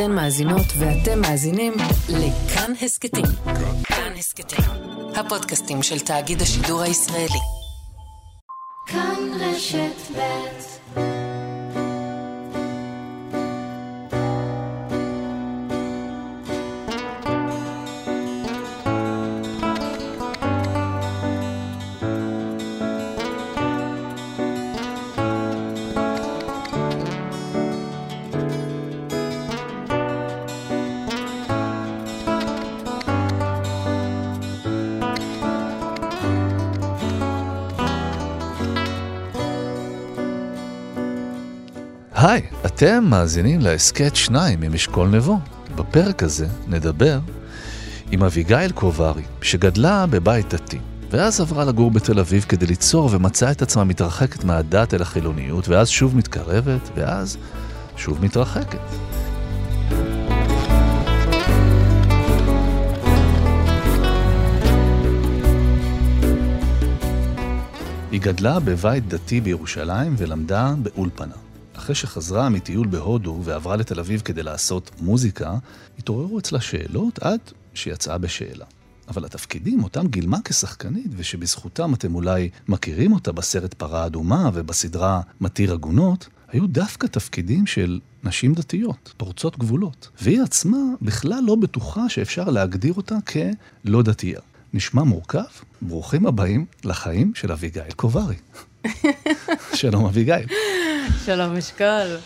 אתן מאזינות ואתם מאזינים לכאן הסכתים. כאן הסכתים, הפודקאסטים של תאגיד השידור הישראלי. כאן רשת ב' אתם מאזינים להסכת שניים ממשקול נבו. בפרק הזה נדבר עם אביגיל קוברי, שגדלה בבית דתי, ואז עברה לגור בתל אביב כדי ליצור ומצאה את עצמה מתרחקת מהדת אל החילוניות, ואז שוב מתקרבת, ואז שוב מתרחקת. היא גדלה בבית דתי בירושלים ולמדה באולפנה. אחרי שחזרה מטיול בהודו ועברה לתל אביב כדי לעשות מוזיקה, התעוררו אצלה שאלות עד שיצאה בשאלה. אבל התפקידים אותם גילמה כשחקנית, ושבזכותם אתם אולי מכירים אותה בסרט פרה אדומה ובסדרה מתיר עגונות, היו דווקא תפקידים של נשים דתיות, פורצות גבולות. והיא עצמה בכלל לא בטוחה שאפשר להגדיר אותה כלא דתייה. נשמע מורכב? ברוכים הבאים לחיים של אביגיל קוברי. שלום אביגיל. שלום אשכול.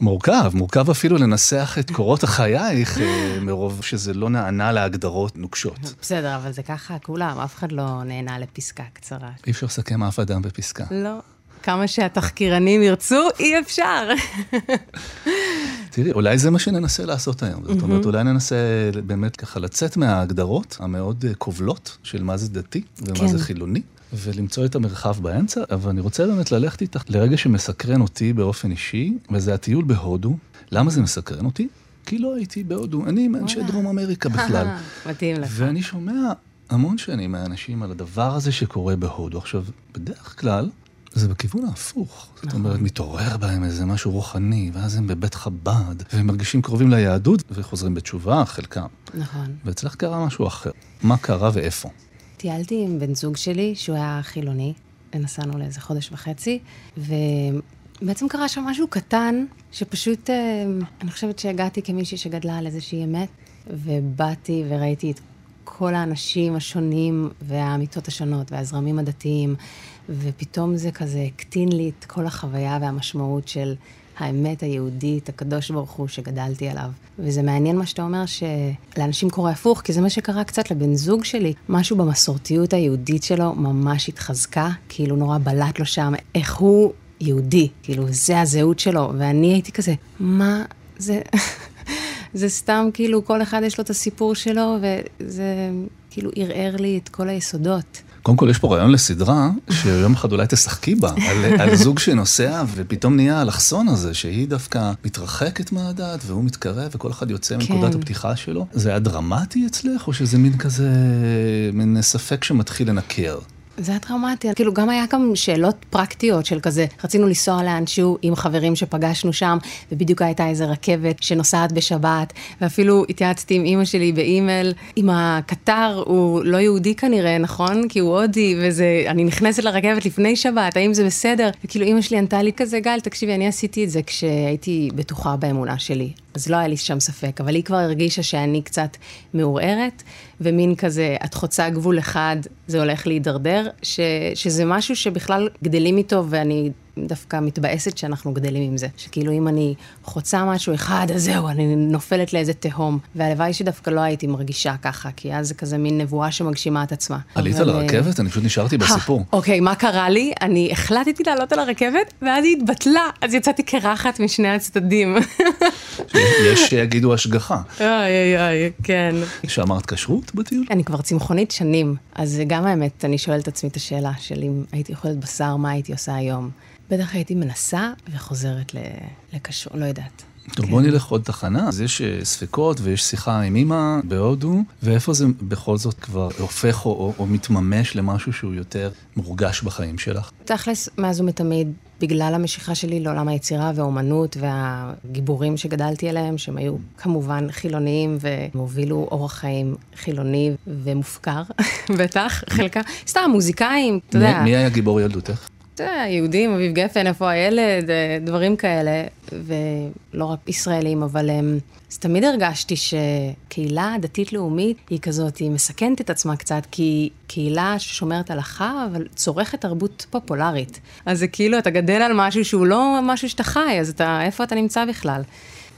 מורכב, מורכב אפילו לנסח את קורות החייך, אה, מרוב שזה לא נענה להגדרות נוקשות. בסדר, אבל זה ככה, כולם, אף אחד לא נהנה לפסקה קצרה. אי אפשר לסכם אף אדם בפסקה. לא. כמה שהתחקירנים ירצו, אי אפשר. תראי, אולי זה מה שננסה לעשות היום. זאת אומרת, אולי ננסה באמת ככה לצאת מההגדרות המאוד אה, כובלות של מה זה דתי ומה כן. זה חילוני. ולמצוא את המרחב באמצע, אבל אני רוצה באמת ללכת איתך לרגע שמסקרן אותי באופן אישי, וזה הטיול בהודו. למה זה מסקרן אותי? כי לא הייתי בהודו, אני מאנשי דרום אמריקה בכלל. מתאים לך. ואני שומע המון שנים מהאנשים על הדבר הזה שקורה בהודו. עכשיו, בדרך כלל, זה בכיוון ההפוך. זאת נכון. אומרת, מתעורר בהם איזה משהו רוחני, ואז הם בבית חב"ד, והם מרגישים קרובים ליהדות, וחוזרים בתשובה, חלקם. נכון. ואצלך קרה משהו אחר. מה קרה ואיפה? טיילתי עם בן זוג שלי, שהוא היה חילוני, נסענו לאיזה חודש וחצי, ובעצם קרה שם משהו קטן, שפשוט, אה, אני חושבת שהגעתי כמישהי שגדלה על איזושהי אמת, ובאתי וראיתי את כל האנשים השונים והאמיתות השונות והזרמים הדתיים, ופתאום זה כזה הקטין לי את כל החוויה והמשמעות של האמת היהודית, הקדוש ברוך הוא שגדלתי עליו. וזה מעניין מה שאתה אומר, שלאנשים קורה הפוך, כי זה מה שקרה קצת לבן זוג שלי. משהו במסורתיות היהודית שלו ממש התחזקה, כאילו נורא בלט לו שם, איך הוא יהודי, כאילו זה הזהות שלו. ואני הייתי כזה, מה זה... זה סתם כאילו כל אחד יש לו את הסיפור שלו, וזה כאילו ערער לי את כל היסודות. קודם כל, יש פה רעיון לסדרה, שיום אחד אולי תשחקי בה, על, על זוג שנוסע, ופתאום נהיה האלכסון הזה, שהיא דווקא מתרחקת מהדת, והוא מתקרב, וכל אחד יוצא מנקודת כן. הפתיחה שלו. זה היה דרמטי אצלך, או שזה מין כזה, מין ספק שמתחיל לנקר? זה היה דרמטי, כאילו גם היה גם שאלות פרקטיות של כזה, רצינו לנסוע לאנשהו עם חברים שפגשנו שם, ובדיוק הייתה איזה רכבת שנוסעת בשבת, ואפילו התייעצתי עם אימא שלי באימייל, אם הקטר הוא לא יהודי כנראה, נכון? כי הוא הודי, וזה, אני נכנסת לרכבת לפני שבת, האם זה בסדר? וכאילו אימא שלי ענתה לי כזה, גל, תקשיבי, אני עשיתי את זה כשהייתי בטוחה באמונה שלי. אז לא היה לי שם ספק, אבל היא כבר הרגישה שאני קצת מעורערת, ומין כזה, את חוצה גבול אחד, זה הולך להידרדר, ש, שזה משהו שבכלל גדלים איתו, ואני דווקא מתבאסת שאנחנו גדלים עם זה. שכאילו אם אני חוצה משהו אחד, אז זהו, אני נופלת לאיזה תהום. והלוואי שדווקא לא הייתי מרגישה ככה, כי אז זה כזה מין נבואה שמגשימה את עצמה. עלית על אה, הרכבת? אני פשוט נשארתי בסיפור. אוקיי, מה קרה לי? אני החלטתי לעלות על הרכבת, ואז היא התבטלה, אז יצאתי קרחת משני הצדדים. יש שיגידו השגחה. אוי אוי אוי, כן. שאמרת כשרות בטיול? אני כבר צמחונית שנים, אז גם האמת, אני שואלת את עצמי את השאלה של אם הייתי אוכלת בשר, מה הייתי עושה היום? בטח הייתי מנסה וחוזרת לקשור, לא יודעת. טוב, בוא נלך עוד תחנה. אז יש אה, ספקות ויש שיחה עם אימא בהודו, ואיפה זה בכל זאת כבר הופך או, או, או מתממש למשהו שהוא יותר מורגש בחיים שלך? תכלס, מאז ומתמיד, בגלל המשיכה שלי לעולם היצירה והאומנות והגיבורים שגדלתי עליהם, שהם היו כמובן חילוניים והובילו אורח חיים חילוני ומופקר, בטח, חלקם, סתם מוזיקאים, אתה יודע. מי היה גיבור ילדותך? אתה יודע, יהודים, אביב גפן, איפה הילד, אה, דברים כאלה, ולא רק ישראלים, אבל הם... אז תמיד הרגשתי שקהילה דתית-לאומית היא כזאת, היא מסכנת את עצמה קצת, כי היא קהילה ששומרת הלכה, אבל צורכת תרבות פופולרית. אז זה כאילו, אתה גדל על משהו שהוא לא משהו שאתה חי, אז אתה, איפה אתה נמצא בכלל?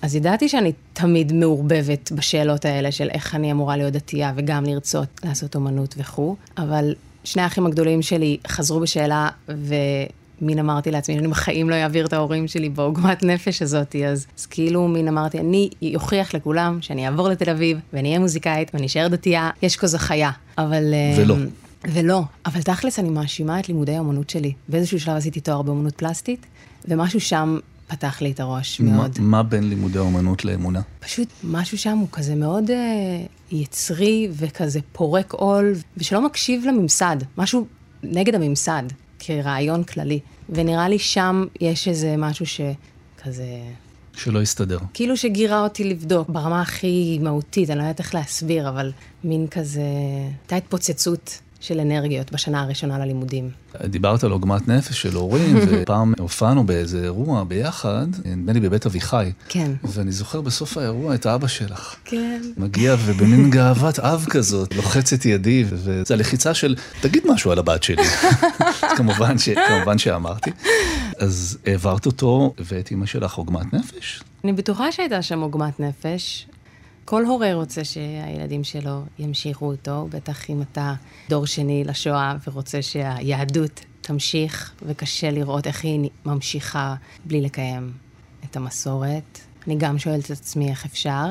אז ידעתי שאני תמיד מעורבבת בשאלות האלה של איך אני אמורה להיות דתייה וגם לרצות לעשות אומנות וכו', אבל שני האחים הגדולים שלי חזרו בשאלה, ומין אמרתי לעצמי, אני בחיים לא אעביר את ההורים שלי בעוגמת נפש הזאת, אז, אז כאילו מין אמרתי, אני אוכיח לכולם שאני אעבור לתל אביב, ואני אהיה מוזיקאית, ואני אשאר דתייה, יש כזה חיה. אבל... ולא. אמ, ולא, אבל תכלס אני מאשימה את לימודי האמנות שלי. באיזשהו שלב עשיתי תואר באמנות פלסטית, ומשהו שם פתח לי את הראש מאוד. מה, בין לימודי האומנות לאמונה? פשוט משהו שם הוא כזה מאוד אה, יצרי וכזה פורק עול, ושלא מקשיב לממסד, משהו נגד הממסד, כרעיון כללי. ונראה לי שם יש איזה משהו שכזה... שלא יסתדר. כאילו שגירה אותי לבדוק ברמה הכי מהותית, אני לא יודעת איך להסביר, אבל מין כזה... הייתה התפוצצות של אנרגיות בשנה הראשונה ללימודים. דיברת על עוגמת נפש של הורים, ופעם הופענו באיזה אירוע ביחד, נדמה לי בבית אביחי. כן. ואני זוכר בסוף האירוע את אבא שלך. כן. מגיע ובמין גאוות אב כזאת, לוחץ את ידי, וזו הלחיצה של, תגיד משהו על הבת שלי. כמובן, ש, כמובן שאמרתי. אז העברת אותו ואת אימא שלך עוגמת נפש? אני בטוחה שהייתה שם עוגמת נפש. כל הורה רוצה שהילדים שלו ימשיכו אותו, בטח אם אתה דור שני לשואה ורוצה שהיהדות תמשיך, וקשה לראות איך היא ממשיכה בלי לקיים את המסורת. אני גם שואלת את עצמי איך אפשר.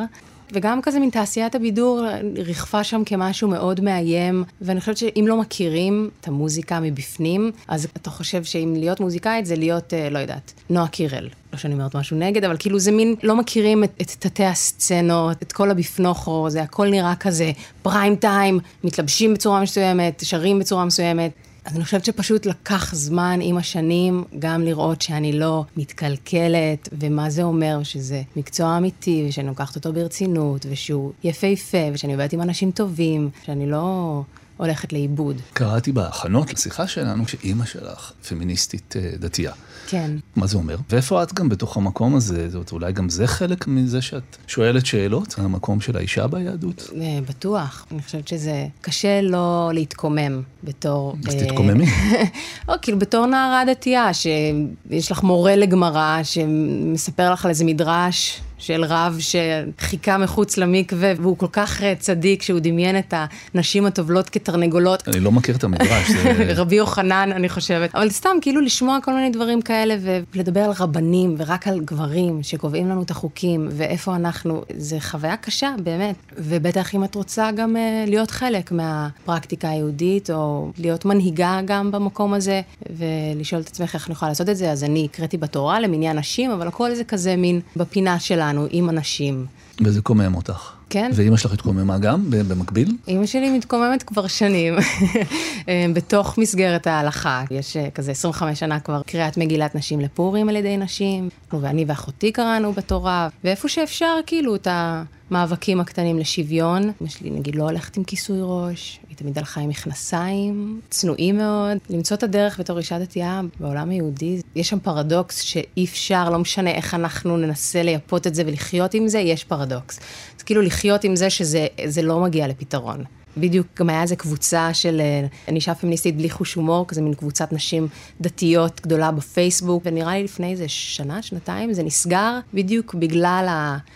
וגם כזה מין תעשיית הבידור ריחפה שם כמשהו מאוד מאיים, ואני חושבת שאם לא מכירים את המוזיקה מבפנים, אז אתה חושב שאם להיות מוזיקאית זה להיות, אה, לא יודעת, נועה קירל. לא שאני אומרת משהו נגד, אבל כאילו זה מין, לא מכירים את, את תתי הסצנות, את כל הביפנוכו, זה הכל נראה כזה פריים טיים, מתלבשים בצורה מסוימת, שרים בצורה מסוימת. אז אני חושבת שפשוט לקח זמן עם השנים גם לראות שאני לא מתקלקלת, ומה זה אומר שזה מקצוע אמיתי, ושאני לוקחת אותו ברצינות, ושהוא יפהפה, ושאני עובדת עם אנשים טובים, שאני לא הולכת לאיבוד. קראתי בהכנות לשיחה שלנו שאימא שלך פמיניסטית אה, דתייה. כן. מה זה אומר? ואיפה את גם בתוך המקום הזה? זאת אולי גם זה חלק מזה שאת שואלת שאלות? המקום של האישה ביהדות? אה, בטוח. אני חושבת שזה קשה לא להתקומם בתור... אז אה, תתקוממי. או כאילו בתור נערה דתייה, שיש לך מורה לגמרא שמספר לך על איזה מדרש של רב שחיכה מחוץ למקווה, והוא כל כך אה, צדיק שהוא דמיין את הנשים הטובלות כתרנגולות. אני לא מכיר את המדרש. זה... רבי יוחנן, אני חושבת. אבל סתם, כאילו לשמוע כל מיני דברים כאלה, ולדבר על רבנים, ורק על גברים שקובעים לנו את החוקים, ואיפה אנחנו, זה חוויה קשה, באמת. ובטח אם את רוצה גם uh, להיות חלק מהפרקטיקה היהודית, או להיות מנהיגה גם במקום הזה, ולשאול את עצמך איך אני יכולה לעשות את זה, אז אני הקראתי בתורה למניין נשים, אבל הכל זה כזה מין בפינה שלנו, עם אנשים. וזה קומם אותך. כן. ואימא שלך התקוממה גם, במקביל? אימא שלי מתקוממת כבר שנים, אה, בתוך מסגרת ההלכה. יש אה, כזה 25 שנה כבר קריאת מגילת נשים לפורים על ידי נשים, ואני ואחותי קראנו בתורה, ואיפה שאפשר, כאילו, את המאבקים הקטנים לשוויון. אמא שלי, נגיד, לא הולכת עם כיסוי ראש, היא תמיד הלכה עם מכנסיים, צנועים מאוד. למצוא את הדרך בתור אישה דתייה בעולם היהודי, יש שם פרדוקס שאי אפשר, לא משנה איך אנחנו ננסה לייפות את זה ולחיות עם זה, יש פרדוקס. אז כאילו לחיות עם זה שזה לא מגיע לפתרון. בדיוק, גם היה איזה קבוצה של, אני אישה פמיניסטית בלי חוש הומור, כזה מין קבוצת נשים דתיות גדולה בפייסבוק, ונראה לי לפני איזה שנה, שנתיים, זה נסגר בדיוק בגלל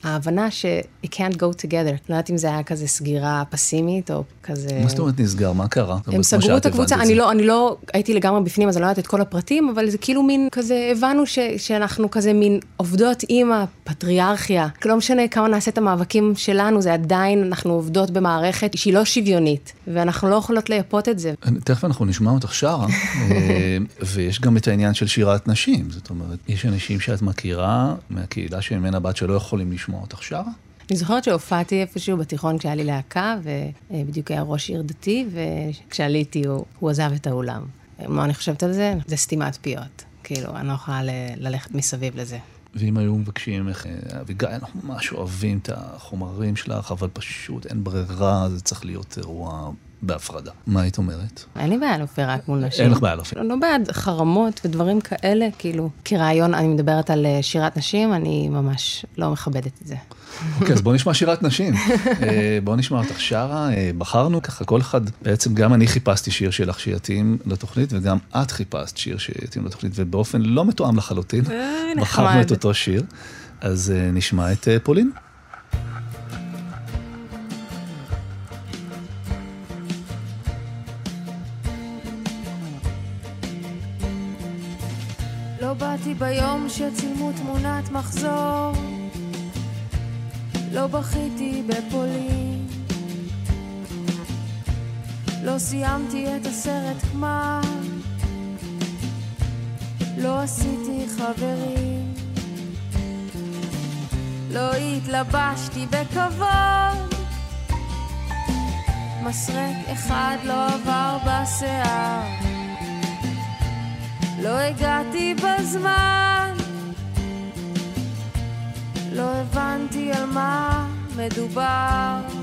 ההבנה ש- it can't go together. לא יודעת אם זה היה כזה סגירה פסימית, או כזה... מה זאת אומרת נסגר? מה קרה? הם סגרו את הקבוצה, אני לא, אני לא הייתי לגמרי בפנים, אז אני לא יודעת את כל הפרטים, אבל זה כאילו מין כזה, הבנו ש, שאנחנו כזה מין עובדות עם הפטריארכיה. לא משנה כמה נעשה את המאבקים שלנו, זה עדיין, אנחנו עובדות במערכת שהיא לא שוויונית. שוויונית, ואנחנו לא יכולות לייפות את זה. תכף אנחנו נשמע אותך שרה, אה, ויש גם את העניין של שירת נשים. זאת אומרת, יש אנשים שאת מכירה מהקהילה שממנה בת שלא יכולים לשמוע אותך שרה? אני זוכרת שהופעתי איפשהו בתיכון כשהיה לי להקה, ובדיוק היה ראש עיר דתי, וכשעליתי הוא, הוא עזב את האולם. מה אני חושבת על זה? זה סתימת פיות. כאילו, אני לא יכולה ללכת מסביב לזה. ואם היו מבקשים ממך, אביגיל, אנחנו ממש אוהבים את החומרים שלך, אבל פשוט אין ברירה, זה צריך להיות אירוע בהפרדה. מה היית אומרת? אין לי בעיה להופיע רק מול נשים. אין לך בעיה להופיע. לא, לא בעד חרמות ודברים כאלה, כאילו, כרעיון, אני מדברת על אה, שירת נשים, אני ממש לא מכבדת את זה. אוקיי, אז בוא נשמע שירת נשים. אה, בוא נשמע אותך שרה. אה, בחרנו ככה, כל אחד, בעצם גם אני חיפשתי שיר שלך שיתאים לתוכנית, וגם את חיפשת שיר שיתאים לתוכנית, ובאופן לא מתואם לחלוטין. בחרנו את אותו שיר. אז נשמע את פולין. בכיתי בפולין. לא סיימתי את הסרט גמר לא עשיתי חברים. לא התלבשתי בכבוד. מסרק אחד לא עבר בשיער. לא הגעתי בזמן, לא הבנתי על מה מדובר,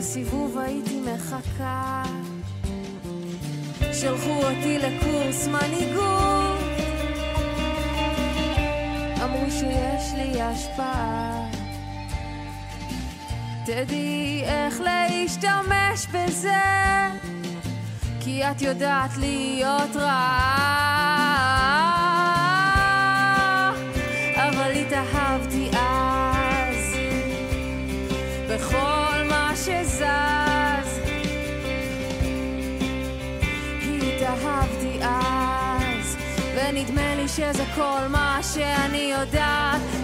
בסיבוב הייתי מחכה. שלחו אותי לקורס מנהיגות. אמרו שיש לי השפעה. תדעי איך להשתמש בזה כי את יודעת להיות רעה. אבל התאהבתי אז. בכל שזז. התאהבתי אז, ונדמה לי שזה כל מה שאני יודעת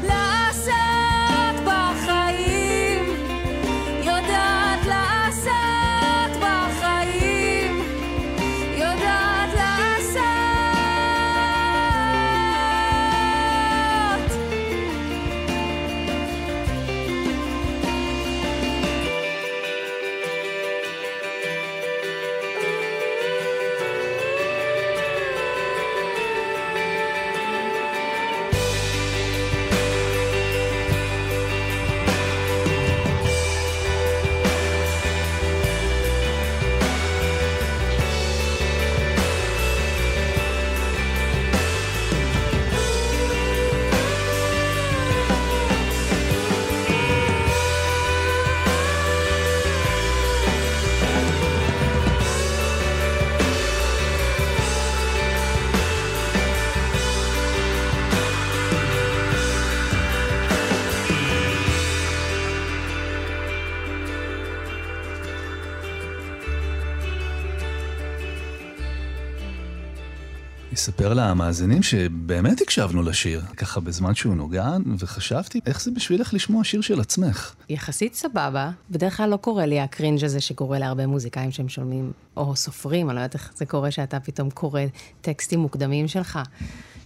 אספר למאזינים שבאמת הקשבנו לשיר, ככה בזמן שהוא נוגן, וחשבתי, איך זה בשבילך לשמוע שיר של עצמך? יחסית סבבה. בדרך כלל לא קורה לי הקרינג' הזה שקורה להרבה מוזיקאים שהם שומעים, או סופרים, אני לא יודעת איך זה קורא שאתה פתאום קורא טקסטים מוקדמים שלך.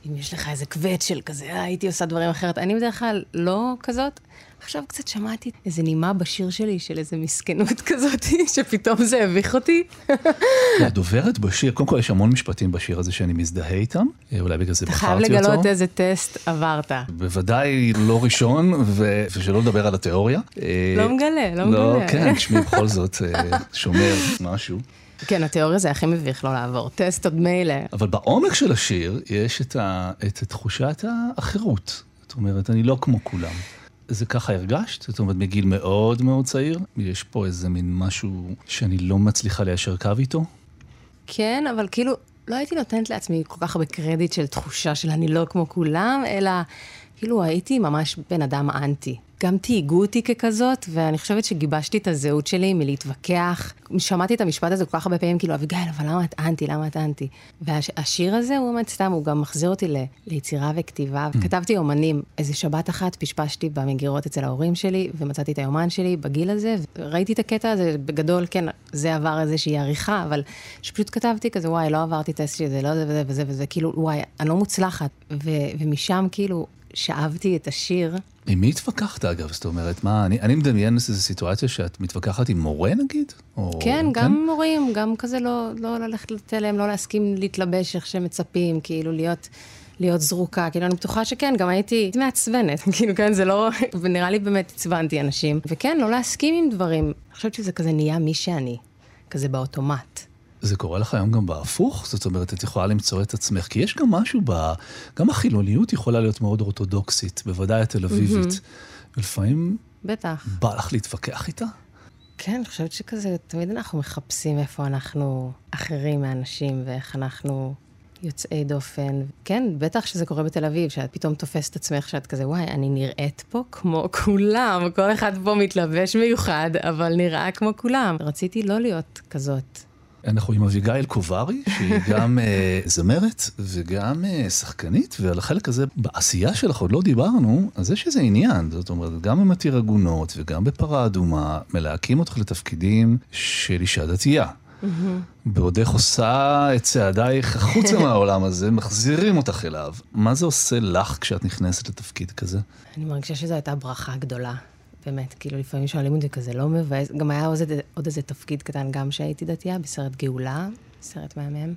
אם יש לך איזה קווץ' של כזה, אה, הייתי עושה דברים אחרת. אני בדרך כלל לא כזאת. עכשיו קצת שמעתי איזה נימה בשיר שלי של איזה מסכנות כזאת, שפתאום זה הביך אותי. הדוברת בשיר, קודם כל יש המון משפטים בשיר הזה שאני מזדהה איתם, אה, אולי בגלל זה אתה חייב בחרתי אותו. לגלות איזה טסט עברת. בוודאי לא ראשון, ו- ושלא לדבר על התיאוריה. אה, לא מגלה, לא לא, מגלה. כן, תשמעי, בכל זאת אה, שומר משהו. כן, התיאוריה זה הכי מביך לא לעבור. טסט עוד מילא. אבל בעומק של השיר יש את, ה, את תחושת האחרות. זאת אומרת, אני לא כמו כולם. זה ככה הרגשת? זאת אומרת, מגיל מאוד מאוד צעיר, יש פה איזה מין משהו שאני לא מצליחה ליישר קו איתו? כן, אבל כאילו, לא הייתי נותנת לעצמי כל כך הרבה קרדיט של תחושה של אני לא כמו כולם, אלא כאילו הייתי ממש בן אדם אנטי. גם תהיגו אותי ככזאת, ואני חושבת שגיבשתי את הזהות שלי מלהתווכח. שמעתי את המשפט הזה כל כך הרבה פעמים, כאילו, אביגיל, אבל למה את אנטי? למה את אנטי? והשיר הזה, הוא באמת סתם, הוא גם מחזיר אותי ל- ליצירה וכתיבה. כתבתי אומנים. איזה שבת אחת פשפשתי במגירות אצל ההורים שלי, ומצאתי את היומן שלי בגיל הזה, וראיתי את הקטע הזה, בגדול, כן, זה עבר איזושהי עריכה, אבל שפשוט כתבתי כזה, וואי, לא עברתי טסט שזה, לא זה וזה וזה וזה, כאילו, וואי, אני לא מוצלחת. ו- ומשם, כאילו, שאבתי את השיר. עם מי התווכחת אגב? זאת אומרת, מה, אני, אני מדמיין איזו סיטואציה שאת מתווכחת עם מורה נגיד? או, כן, גם מורים, גם כזה לא, לא ללכת לתלם, לא להסכים להתלבש איך שמצפים, כאילו להיות, להיות זרוקה. כאילו, אני בטוחה שכן, גם הייתי מעצבנת, כאילו, כן, זה לא... ונראה לי באמת עצבנתי אנשים. וכן, לא להסכים עם דברים. אני חושבת שזה כזה נהיה מי שאני, כזה באוטומט. זה קורה לך היום גם בהפוך? זאת אומרת, את יכולה למצוא את עצמך, כי יש גם משהו ב... גם החילוניות יכולה להיות מאוד אורתודוקסית, בוודאי התל אביבית. ולפעמים בטח. בא לך להתווכח איתה? כן, אני חושבת שכזה, תמיד אנחנו מחפשים איפה אנחנו אחרים מאנשים ואיך אנחנו יוצאי דופן. כן, בטח שזה קורה בתל אביב, שאת פתאום תופסת עצמך שאת כזה, וואי, אני נראית פה כמו כולם, כל אחד פה מתלבש מיוחד, אבל נראה כמו כולם. רציתי לא להיות כזאת. אנחנו עם אביגיל קוברי, שהיא גם אה, זמרת וגם אה, שחקנית, ועל החלק הזה בעשייה שלך עוד לא דיברנו, אז יש איזה עניין, זאת אומרת, גם במתיר עגונות וגם בפרה אדומה, מלהקים אותך לתפקידים של אישה דתייה. בעודך עושה את צעדייך החוצה מהעולם הזה, מחזירים אותך אליו. מה זה עושה לך כשאת נכנסת לתפקיד כזה? אני מרגישה שזו הייתה ברכה גדולה. באמת, כאילו לפעמים שואלים אותי כזה, לא מבאס, גם היה עוד, עוד איזה תפקיד קטן גם שהייתי דתייה, בסרט גאולה, סרט מהמם,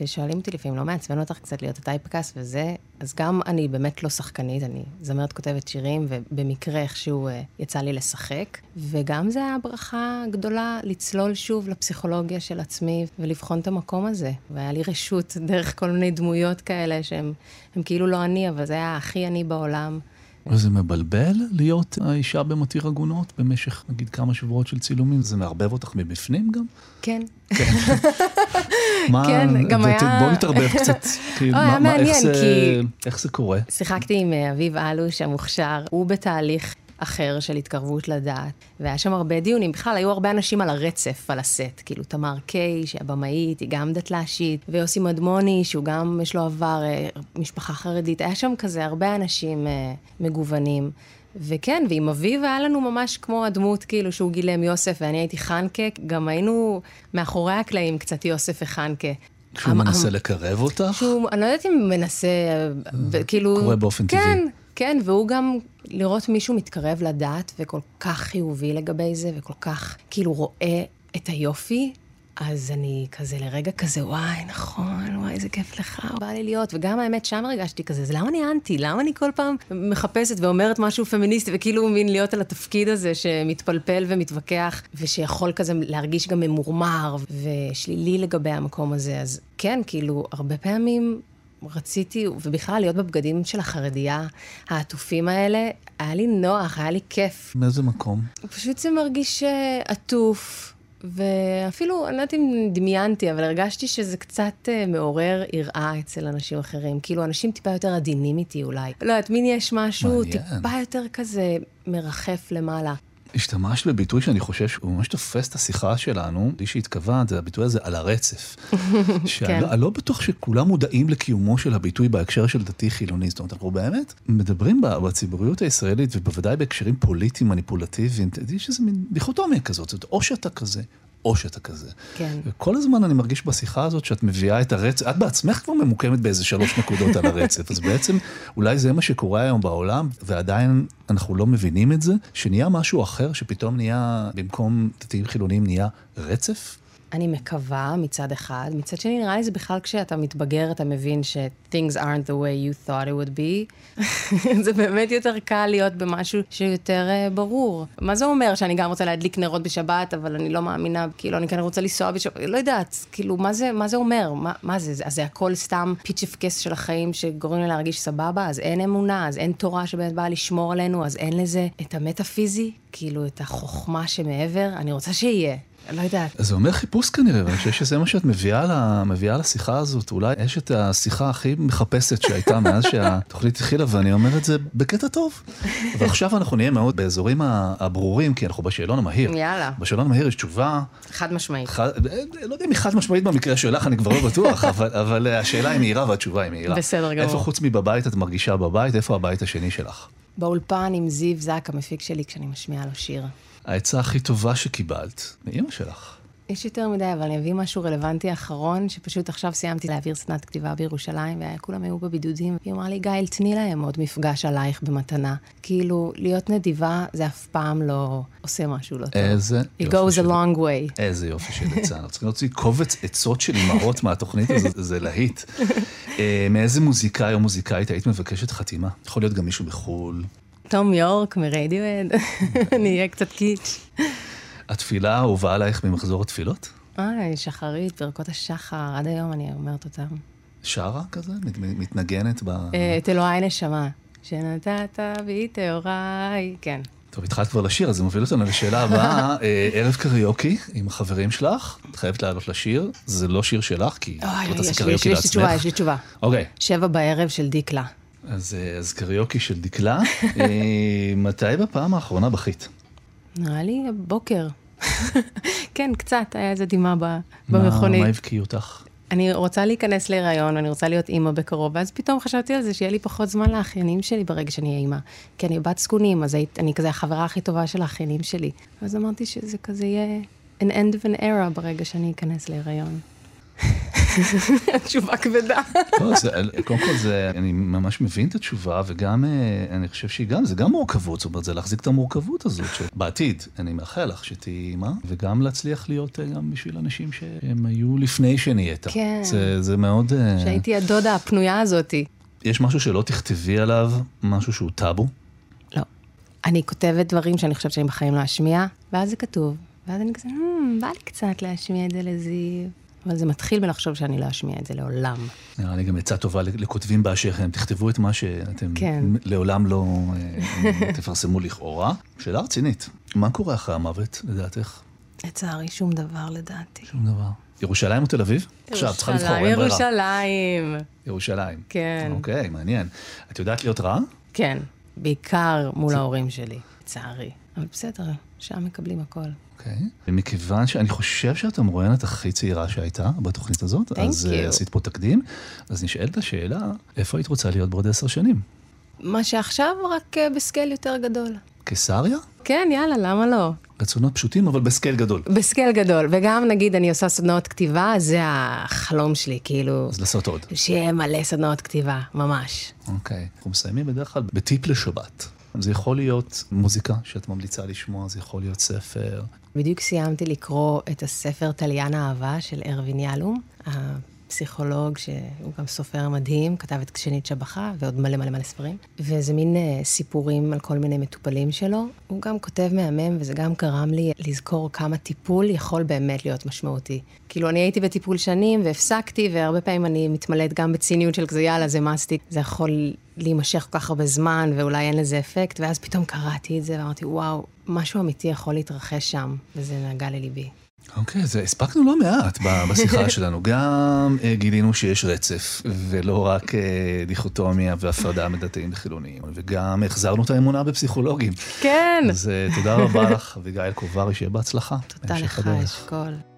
ושואלים אותי לפעמים, לא מעצבן אותך קצת להיות הטייפקאסט וזה, אז גם אני באמת לא שחקנית, אני זמרת כותבת שירים, ובמקרה איכשהו אה, יצא לי לשחק, וגם זה היה ברכה גדולה לצלול שוב לפסיכולוגיה של עצמי ולבחון את המקום הזה, והיה לי רשות דרך כל מיני דמויות כאלה הם כאילו לא אני, אבל זה היה הכי אני בעולם. וזה מבלבל להיות האישה במתיר עגונות במשך נגיד כמה שבועות של צילומים? זה מערבב אותך מבפנים גם? כן. מה, כן, גם היה- בואי נתערבב קצת. כאילו, היה מעניין, זה- כי- איך זה קורה? שיחקתי עם אה, אביב אלוש המוכשר, הוא בתהליך אחר של התקרבות לדעת, והיה שם הרבה דיונים. בכלל, היו הרבה אנשים על הרצף, על הסט. כאילו, תמר קיי, שהבמאית, היא גם דתל"שית, ויוסי מדמוני, שהוא גם, יש לו עבר, אה, משפחה חרדית. היה שם כזה הרבה אנשים אה, מגוונים. וכן, ועם אביב היה לנו ממש כמו הדמות, כאילו, שהוא גילם יוסף ואני הייתי חנקה, גם היינו מאחורי הקלעים קצת יוסף וחנקה. כשהוא המ- מנסה לקרב אותך? שהוא, אני לא יודעת אם מנסה, ב- כאילו... קורה באופן טבעי. כן, כן, והוא גם לראות מישהו מתקרב לדת וכל כך חיובי לגבי זה, וכל כך כאילו רואה את היופי, אז אני כזה לרגע כזה, וואי, נכון, וואי, איזה כיף לך, בא לי להיות. וגם האמת, שם הרגשתי כזה, אז למה אני אנטי? למה אני כל פעם מחפשת ואומרת משהו פמיניסטי, וכאילו מין להיות על התפקיד הזה שמתפלפל ומתווכח, ושיכול כזה להרגיש גם ממורמר ושלילי לגבי המקום הזה. אז כן, כאילו, הרבה פעמים רציתי, ובכלל להיות בבגדים של החרדייה העטופים האלה, היה לי נוח, היה לי כיף. מאיזה מקום? פשוט זה מרגיש אה, עטוף, ואפילו, אני לא יודעת אם דמיינתי, אבל הרגשתי שזה קצת אה, מעורר יראה אצל אנשים אחרים. כאילו, אנשים טיפה יותר עדינים איתי אולי. לא יודעת, מין יש משהו מעניין. טיפה יותר כזה מרחף למעלה. השתמשת בביטוי שאני חושב שהוא ממש תופס את השיחה שלנו, בלי שהתכוונת, זה הביטוי הזה על הרצף. שאני לא- אני לא בטוח שכולם מודעים לקיומו של הביטוי בהקשר של דתי-חילוני. זאת אומרת, אנחנו באמת מדברים בציבוריות הישראלית, ובוודאי בהקשרים פוליטיים מניפולטיביים, יש איזה מין דיכוטומיה כזאת, זאת אומרת, או שאתה כזה, או שאתה כזה. כן. וכל הזמן אני מרגיש בשיחה הזאת שאת מביאה את הרצף, את בעצמך כבר ממוקמת באיזה שלוש נקודות על הרצף, אז בעצם אולי זה מה שקורה היום בעולם, ועדיין אנחנו לא מבינים את זה, שנהיה משהו אחר, שפתאום נהיה, במקום דתיים חילוניים נהיה רצף? אני מקווה מצד אחד, מצד שני נראה לי זה בכלל כשאתה מתבגר אתה מבין ש- things aren't the way you thought it would be. זה באמת יותר קל להיות במשהו שיותר uh, ברור. מה זה אומר שאני גם רוצה להדליק נרות בשבת, אבל אני לא מאמינה, כאילו אני כן רוצה לנסוע בשבת, לא יודעת, כאילו מה זה, מה זה אומר? מה, מה זה? אז זה הכל סתם פיצ'פקס של החיים שגורם לי להרגיש סבבה? אז אין אמונה, אז אין תורה שבאמת באה לשמור עלינו, אז אין לזה את המטאפיזי, כאילו את החוכמה שמעבר, אני רוצה שיהיה. לא יודעת. אז זה אומר חיפוש כנראה, ואני חושב שזה מה שאת מביאה, לה, מביאה לשיחה הזאת. אולי יש את השיחה הכי מחפשת שהייתה מאז שהתוכנית התחילה, ואני אומר את זה בקטע טוב. ועכשיו אנחנו נהיה מאוד באזורים הברורים, כי אנחנו בשאלון המהיר. יאללה. בשאלון המהיר יש תשובה, חד משמעית. חד, לא יודע אם היא חד משמעית במקרה שלך, אני כבר לא בטוח, אבל, אבל השאלה היא מהירה והתשובה היא מהירה. בסדר גמור. איפה חוץ מבבית את מרגישה בבית, איפה הבית השני שלך? באולפן עם זיו זק, המפיק שלי, כשאני משמיעה לו שיר. העצה הכי טובה שקיבלת, מאמא שלך. יש יותר מדי, אבל אני אביא משהו רלוונטי אחרון, שפשוט עכשיו סיימתי להעביר סדנת כתיבה בירושלים, וכולם היו בבידודים. היא אמרה לי, גיא, תני להם עוד מפגש עלייך במתנה. כאילו, להיות נדיבה זה אף פעם לא עושה משהו לא טוב. איזה It goes של- a long way. איזה יופי של עצה. אנחנו צריכים להוציא קובץ עצות של אימהות מהתוכנית הזאת, זה להיט. אה, מאיזה מוזיקאי או מוזיקאית היית מבקשת חתימה? יכול להיות גם מישהו בחו"ל. תום יורק מרדיואד, אני אהיה קצת קיץ'. התפילה האהובה עלייך ממחזור התפילות? אה, שחרית, ברכות השחר, עד היום אני אומרת אותם. שרה כזה? מת- מתנגנת ב... אה, את אלוהי נשמה, שנתת בי טהוריי, כן. טוב, התחלת כבר לשיר, אז זה מוביל אותנו לשאלה הבאה. אה, ערב קריוקי עם החברים שלך, את חייבת לעלות לשיר. זה לא שיר שלך, כי אוי, לא תעשי קריוקי יש לי תשובה, לעצמך. יש לי תשובה. אוקיי, שבע בערב של דיקלה. אז אה, אז קריוקי של דקלה. אה, מתי בפעם האחרונה בכית? נראה לי הבוקר. כן, קצת, היה איזה דמעה ב- במכונית. מה הבקיע אותך? אני רוצה להיכנס להיריון, אני רוצה להיות אימא בקרוב, ואז פתאום חשבתי על זה שיהיה לי פחות זמן לאחיינים שלי ברגע שאני אהיה אימא. כי אני בת זקונים, אז היית, אני כזה החברה הכי טובה של האחיינים שלי. אז אמרתי שזה כזה יהיה an end of an era ברגע שאני אכנס להיריון. תשובה כבדה. לא, זה, קודם כל זה, אני ממש מבין את התשובה, וגם אה, אני חושב שהיא גם, זה גם מורכבות, זאת אומרת, זה להחזיק את המורכבות הזאת, שבעתיד, אני מאחל לך שתהיי אימא, וגם להצליח להיות אה, גם בשביל אנשים שהם היו לפני שנהיית. כן. זה, זה מאוד... אה, שהייתי הדודה הפנויה הזאתי. יש משהו שלא תכתבי עליו, משהו שהוא טאבו? לא. אני כותבת דברים שאני חושבת שאני בחיים לא אשמיע, ואז זה כתוב. ואז אני כזה, "Hmm, בא לי קצת להשמיע את זה לזיו. אבל זה מתחיל מלחשוב שאני לא אשמיע את זה לעולם. נראה לי גם עצה טובה לכותבים באשר הם, תכתבו את מה שאתם כן. לעולם לא אה, תפרסמו לכאורה. שאלה רצינית, מה קורה אחרי המוות, לדעתך? לצערי, שום דבר לדעתי. שום דבר. ירושלים או תל אביב? עכשיו, צריכה לבחור, אין ברירה. ירושלים. ירושלים. כן. אוקיי, מעניין. את יודעת להיות רעה? כן, בעיקר מול ההורים שלי, לצערי. אבל בסדר, שם מקבלים הכל. אוקיי. ומכיוון שאני חושב שאת המרואיינת הכי צעירה שהייתה בתוכנית הזאת, Thank אז אה, you. עשית פה תקדים, אז נשאלת השאלה, איפה היית רוצה להיות בעוד עשר שנים? מה שעכשיו רק אה, ב scale יותר גדול. קיסריה? כן, יאללה, למה לא? רצונות פשוטים, אבל ב scale גדול. ב scale גדול, וגם נגיד אני עושה סדנאות כתיבה, זה החלום שלי, כאילו, אז לעשות עוד. שיהיה מלא סדנאות כתיבה, ממש. אוקיי. אנחנו מסיימים בדרך כלל בטיפ לשבת. זה יכול להיות מוזיקה שאת ממליצה לשמוע, זה יכול להיות ספר. בדיוק סיימתי לקרוא את הספר טליין האהבה של ארווין יהלום, הפסיכולוג שהוא גם סופר מדהים, כתב את שנית שבחה ועוד מלא מלא מלא ספרים. וזה מין uh, סיפורים על כל מיני מטופלים שלו. הוא גם כותב מהמם, וזה גם גרם לי לזכור כמה טיפול יכול באמת להיות משמעותי. כאילו, אני הייתי בטיפול שנים והפסקתי, והרבה פעמים אני מתמלאת גם בציניות של כזה, יאללה, זה מסטיק, זה יכול להימשך כל כך הרבה זמן, ואולי אין לזה אפקט, ואז פתאום קראתי את זה, ואמרתי, וואו, משהו אמיתי יכול להתרחש שם, וזה נגע לליבי. אוקיי, אז הספקנו לא מעט בשיחה שלנו. גם אה, גילינו שיש רצף, ולא רק אה, דיכוטומיה והפרדה מדתיים וחילוניים, וגם החזרנו את האמונה בפסיכולוגים. כן! אז אה, תודה רבה לך, אביגיל קוברי, שיהיה בהצלחה. תודה לך. אשכול.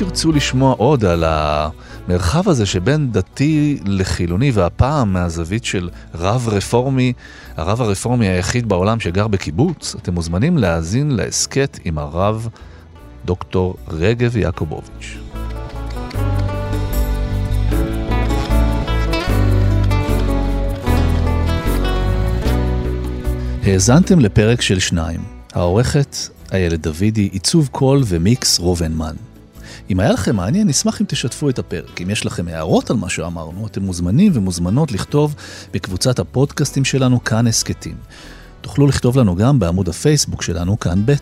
תרצו לשמוע עוד על המרחב הזה שבין דתי לחילוני, והפעם מהזווית של רב רפורמי, הרב הרפורמי היחיד בעולם שגר בקיבוץ, אתם מוזמנים להאזין להסכת עם הרב דוקטור רגב יעקובוביץ'. האזנתם לפרק של שניים. העורכת איילת דוידי, עיצוב קול ומיקס רובנמן. אם היה לכם מעניין, נשמח אם תשתפו את הפרק. אם יש לכם הערות על מה שאמרנו, אתם מוזמנים ומוזמנות לכתוב בקבוצת הפודקאסטים שלנו כאן הסכתים. תוכלו לכתוב לנו גם בעמוד הפייסבוק שלנו כאן ב'.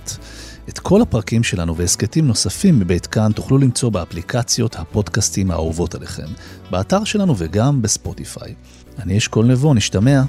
את כל הפרקים שלנו והסכתים נוספים מבית כאן תוכלו למצוא באפליקציות הפודקאסטים האהובות עליכם, באתר שלנו וגם בספוטיפיי. אני אשכול נבו, נשתמע.